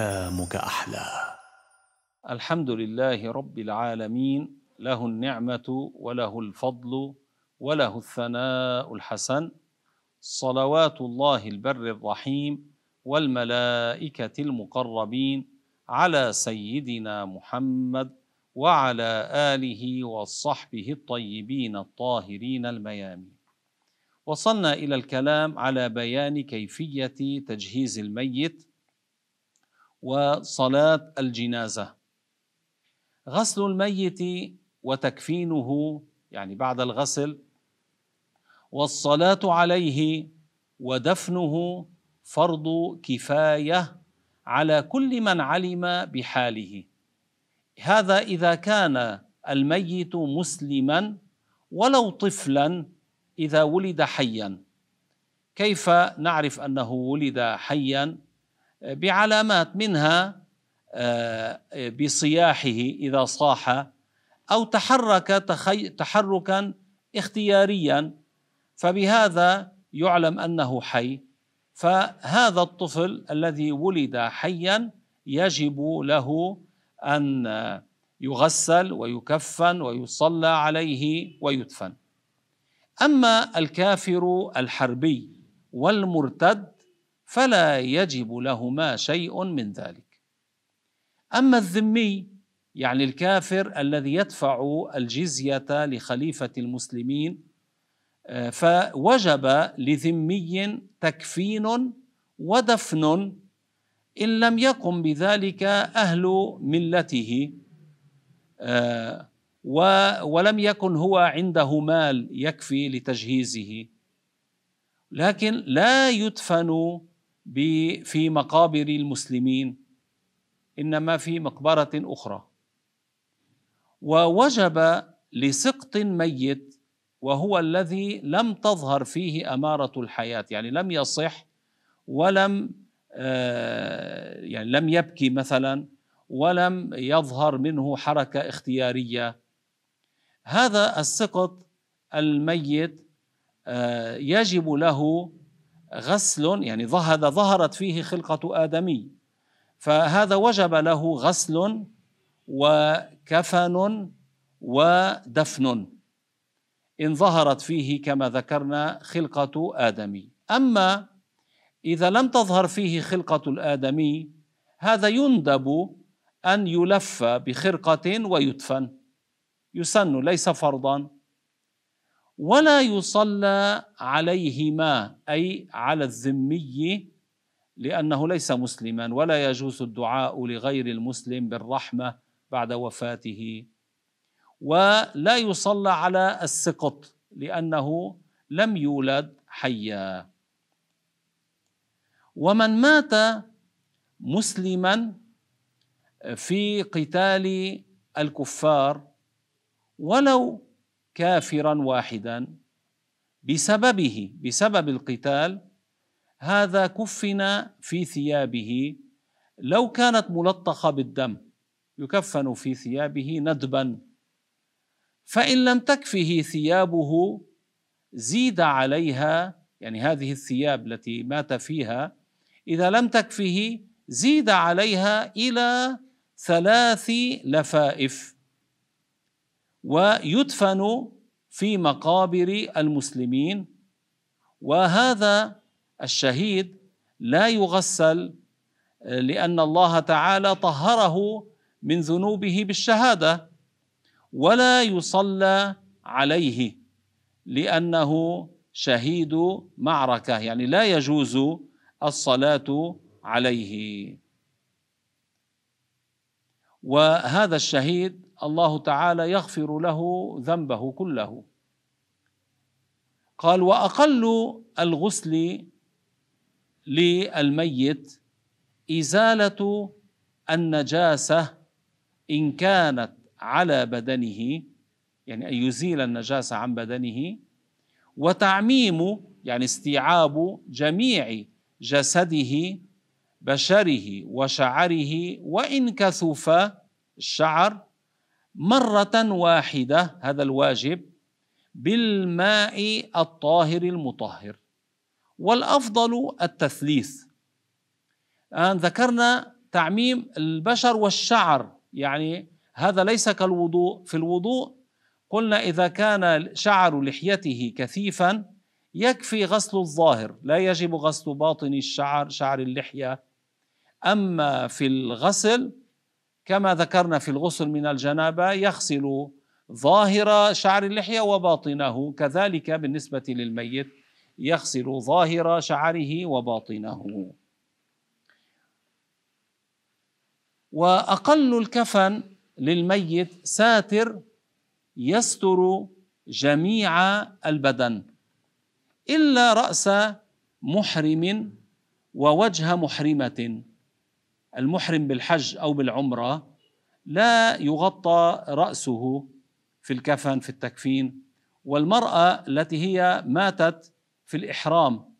ايامك أحلى. الحمد لله رب العالمين له النعمة وله الفضل وله الثناء الحسن. صلوات الله البر الرحيم والملائكة المقربين على سيدنا محمد وعلى آله وصحبه الطيبين الطاهرين الميامين. وصلنا إلى الكلام على بيان كيفية تجهيز الميت وصلاة الجنازة. غسل الميت وتكفينه يعني بعد الغسل والصلاة عليه ودفنه فرض كفاية على كل من علم بحاله. هذا إذا كان الميت مسلما ولو طفلا إذا ولد حيا. كيف نعرف أنه ولد حيا؟ بعلامات منها بصياحه إذا صاح أو تحرك تحركا اختياريا. فبهذا يعلم أنه حي. فهذا الطفل الذي ولد حيا يجب له أن يغسل ويكفن ويصلى عليه ويدفن. أما الكافر الحربي والمرتد فلا يجب لهما شيء من ذلك. أما الذمي يعني الكافر الذي يدفع الجزية لخليفة المسلمين فوجب لذمي تكفين ودفن إن لم يقم بذلك أهل ملته ولم يكن هو عنده مال يكفي لتجهيزه. لكن لا يدفن في مقابر المسلمين إنما في مقبرة أخرى. ووجب لسقط ميت وهو الذي لم تظهر فيه أمارة الحياة يعني لم يصح ولم يعني لم يبكي مثلا ولم يظهر منه حركة اختيارية. هذا السقط الميت يجب له غسل يعني هذا ظهرت فيه خلقة آدمي. فهذا وجب له غسل وكفن ودفن. إن ظهرت فيه كما ذكرنا خلقة آدمي. أما إذا لم تظهر فيه خلقة الآدمي هذا يندب أن يلف بخرقة ويدفن. يسن ليس فرضا. ولا يصلى عليهما أي على الذمي لأنه ليس مسلما ولا يجوز الدعاء لغير المسلم بالرحمة بعد وفاته. ولا يصلى على السقط لأنه لم يولد حيا. ومن مات مسلما في قتال الكفار ولو كافرا واحدا بسببه بسبب القتال هذا كفن في ثيابه. لو كانت ملطخة بالدم يكفن في ثيابه ندبا. فإن لم تكفه ثيابه زيد عليها يعني هذه الثياب التي مات فيها إذا لم تكفه زيد عليها إلى ثلاث لفائف. ويدفن في مقابر المسلمين. وهذا الشهيد لا يغسل لأن الله تعالى طهره من ذنوبه بالشهادة ولا يصلى عليه لأنه شهيد معركة يعني لا يجوز الصلاة عليه. وهذا الشهيد الله تعالى يغفر له ذنبه كله. قال وأقل الغسل للميت إزالة النجاسة إن كانت على بدنه يعني أن يزيل النجاسة عن بدنه وتعميم يعني استيعاب جميع جسده بشره وشعره وإن كثف الشعر مرة واحدة هذا الواجب بالماء الطاهر المطهر. والأفضل التثليث. الآن ذكرنا تعميم البشر والشعر يعني هذا ليس كالوضوء. في الوضوء قلنا إذا كان شعر لحيته كثيفا يكفي غسل الظاهر. لا يجب غسل باطن الشعر شعر اللحية. أما في الغسل كما ذكرنا في الغسل من الجنابة يغسل ظاهر شعر اللحية وباطنه. كذلك بالنسبة للميت يغسل ظاهر شعره وباطنه. وأقل الكفن للميت ساتر يستر جميع البدن إلا رأس محرم ووجه محرمة. المحرم بالحج أو بالعمرة لا يغطى رأسه في الكفن في التكفين والمرأة التي هي ماتت في الإحرام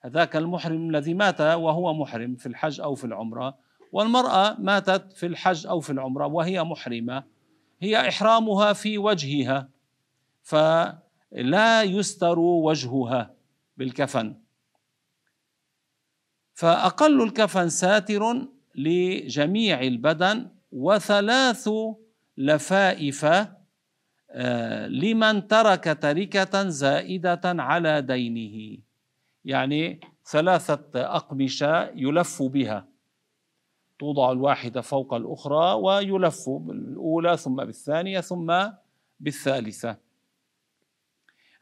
هذاك المحرم الذي مات وهو محرم في الحج أو في العمرة والمرأة ماتت في الحج أو في العمرة وهي محرمة هي إحرامها في وجهها فلا يستر وجهها بالكفن. فأقل الكفن ساتر لجميع البدن وثلاث لفائف آه، لمن ترك تركة زائدة على دينه. يعني ثلاثة أقمشة يلف بها. توضع الواحدة فوق الأخرى ويلف بالأولى ثم بالثانية ثم بالثالثة.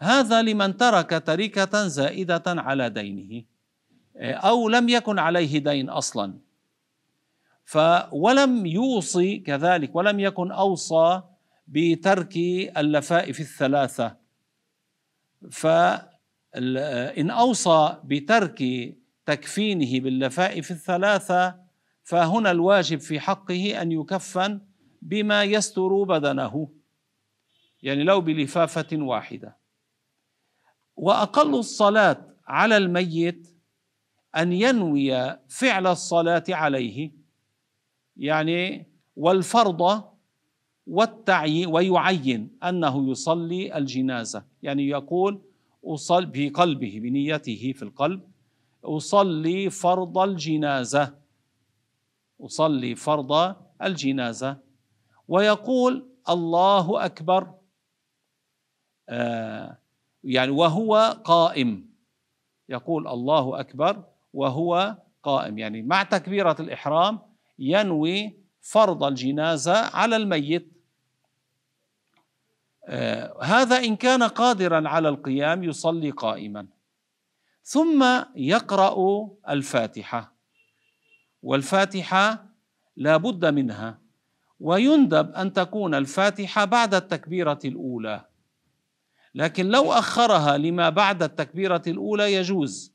هذا لمن ترك تركة زائدة على دينه. آه، أو لم يكن عليه دين أصلا. ف ولم يوصي كذلك ولم يكن أوصى بترك اللفائف الثلاثة. فإن أوصى بترك تكفينه باللفائف الثلاثة فهنا الواجب في حقه أن يكفن بما يستر بدنه يعني لو بلفافة واحدة. وأقل الصلاة على الميت أن ينوي فعل الصلاة عليه. يعني والفرض والتعيين ويعين أنه يصلي الجنازة. يعني يقول أصل بقلبه بنيته في القلب أصلي فرض الجنازة. أصلي فرض الجنازة. ويقول الله أكبر. آه يعني وهو قائم. يقول الله أكبر وهو قائم. يعني مع تكبيرة الإحرام ينوي فرض الجنازة على الميت. آه هذا إن كان قادرا على القيام يصلي قائما. ثم يقرأ الفاتحة والفاتحة لا بد منها ويندب أن تكون الفاتحة بعد التكبيرة الأولى. لكن لو أخرها لما بعد التكبيرة الأولى يجوز.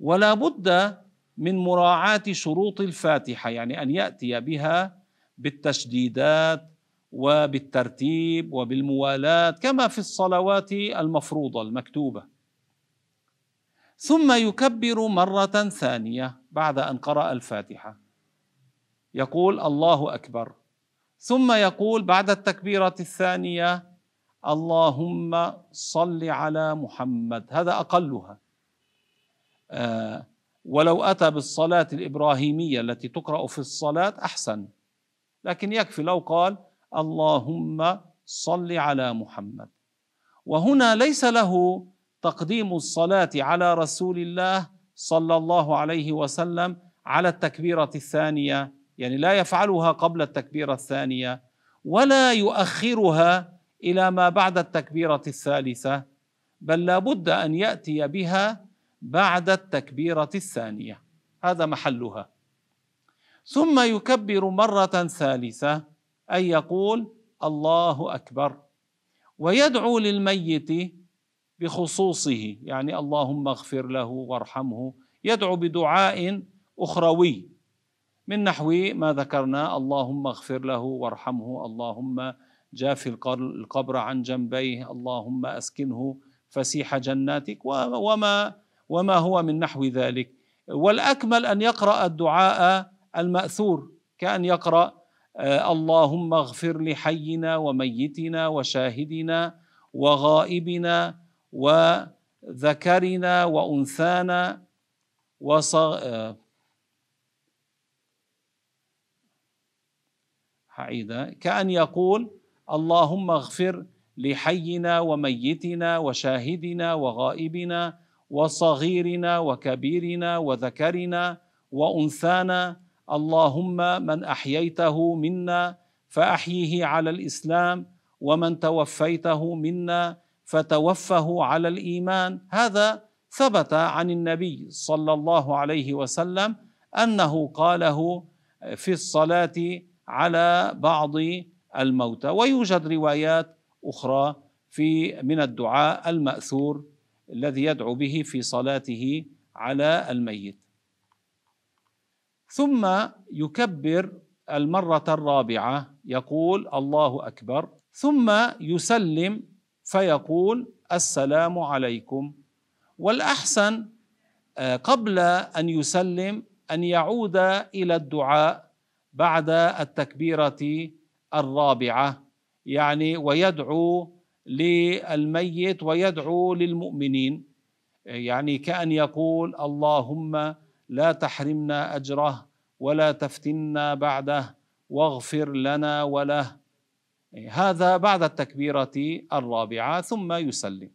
ولا بد من مراعاة شروط الفاتحة يعني أن يأتي بها بالتشديدات وبالترتيب وبالموالاة كما في الصلوات المفروضة المكتوبة. ثم يكبر مرة ثانية بعد أن قرأ الفاتحة. يقول الله أكبر. ثم يقول بعد التكبيرة الثانية اللهم صل على محمد. هذا أقلها. آه ولو أتى بالصلاة الإبراهيمية التي تقرأ في الصلاة أحسن. لكن يكفي لو قال اللهم صل على محمد. وهنا ليس له تقديم الصلاة على رسول الله صلى الله عليه وسلم على التكبيرة الثانية يعني لا يفعلها قبل التكبيرة الثانية ولا يؤخرها إلى ما بعد التكبيرة الثالثة بل لا بد أن يأتي بها بعد التكبيرة الثانية. هذا محلها. ثم يكبر مرة ثالثة أي يقول الله أكبر. ويدعو للميت بخصوصه يعني اللهم اغفر له وارحمه. يدعو بدعاء أخروي. من نحو ما ذكرنا اللهم اغفر له وارحمه. اللهم جاف القبر عن جنبيه. اللهم أسكنه فسيح جناتك. وما وما هو من نحو ذلك. والأكمل أن يقرأ الدعاء المأثور كأن يقرأ آه، اللهم اغفر لحينا وميتنا وشاهدنا وغائبنا وذكرنا وأنثانا وصغ... آه، حعيدة كأن يقول اللهم اغفر لحينا وميتنا وشاهدنا وغائبنا وصغيرنا وكبيرنا وذكرنا وأنثانا اللهم من أحييته منا فأحيه على الإسلام ومن توفيته منا فتوفه على الإيمان. هذا ثبت عن النبي صلى الله عليه وسلم أنه قاله في الصلاة على بعض الموتى. ويوجد روايات أخرى في من الدعاء المأثور الذي يدعو به في صلاته على الميت. ثم يكبر المرة الرابعة يقول الله أكبر. ثم يسلم فيقول السلام عليكم. والأحسن آه، قبل أن يسلم أن يعود إلى الدعاء بعد التكبيرة الرابعة يعني ويدعو للميت ويدعو للمؤمنين. يعني كأن يقول اللهم لا تحرمنا أجره ولا تفتنا بعده واغفر لنا وله. هذا بعد التكبيرة الرابعة ثم يسلم.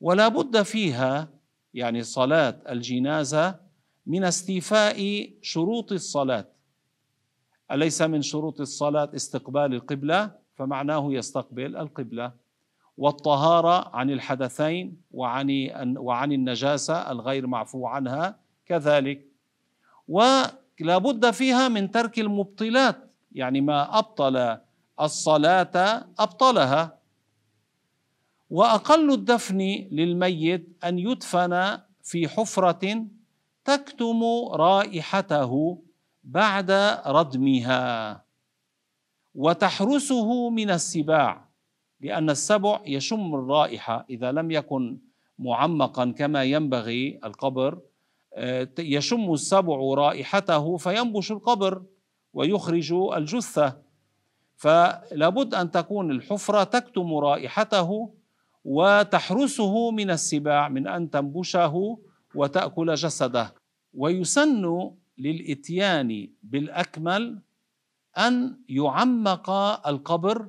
ولا بد فيها يعني صلاة الجنازة من استيفاء شروط الصلاة. أليس من شروط الصلاة استقبال القبلة؟ فمعناه يستقبل القبلة والطهارة عن الحدثين وعن وعن النجاسة الغير معفو عنها كذلك. ولا بد فيها من ترك المبطلات يعني ما أبطل الصلاة أبطلها. وأقل الدفن للميت أن يدفن في حفرة تكتم رائحته بعد ردمها. وتحرسه من السباع لأن السبع يشم الرائحة إذا لم يكن معمقا كما ينبغي القبر آه، يشم السبع رائحته فينبش القبر ويخرج الجثة. فلابد أن تكون الحفرة تكتم رائحته وتحرسه من السباع من أن تنبشه وتأكل جسده. ويسن للإتيان بالأكمل أن يعمق القبر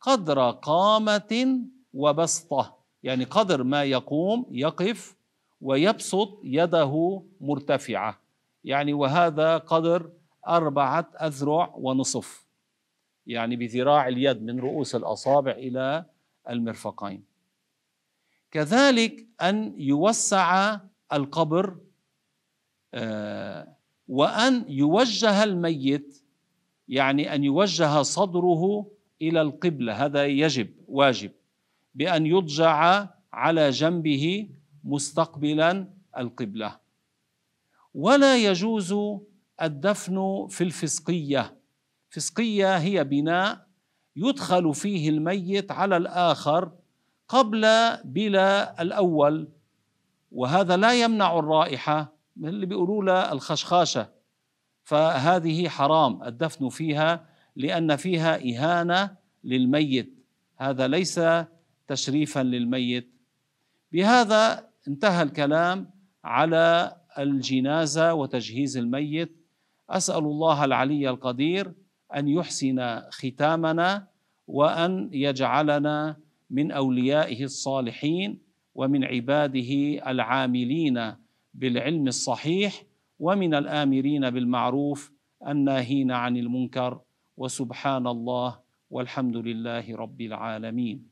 قدر قامة وبسطة يعني قدر ما يقوم يقف ويبسط يده مرتفعة. يعني وهذا قدر أربعة أذرع ونصف يعني بذراع اليد من رؤوس الأصابع إلى المرفقين. كذلك أن يوسع القبر آه، وأن يوجه الميت يعني أن يوجه صدره إلى القبلة هذا يجب واجب بأن يضجع على جنبه مستقبلا القبلة. ولا يجوز الدفن في الفسقية. فسقية هي بناء يدخل فيه الميت على الآخر قبل بلا الأول وهذا لا يمنع الرائحة اللي بيقولوا له الخشخاشة. فهذه حرام الدفن فيها لأن فيها إهانة للميت. هذا ليس تشريفا للميت. بهذا انتهى الكلام على الجنازة وتجهيز الميت. أسأل الله العلي القدير أن يحسن ختامنا وأن يجعلنا من أوليائه الصالحين ومن عباده العاملين بالعلم الصحيح ومن الآمرين بالمعروف الناهين عن المنكر وسبحان الله والحمد لله رب العالمين.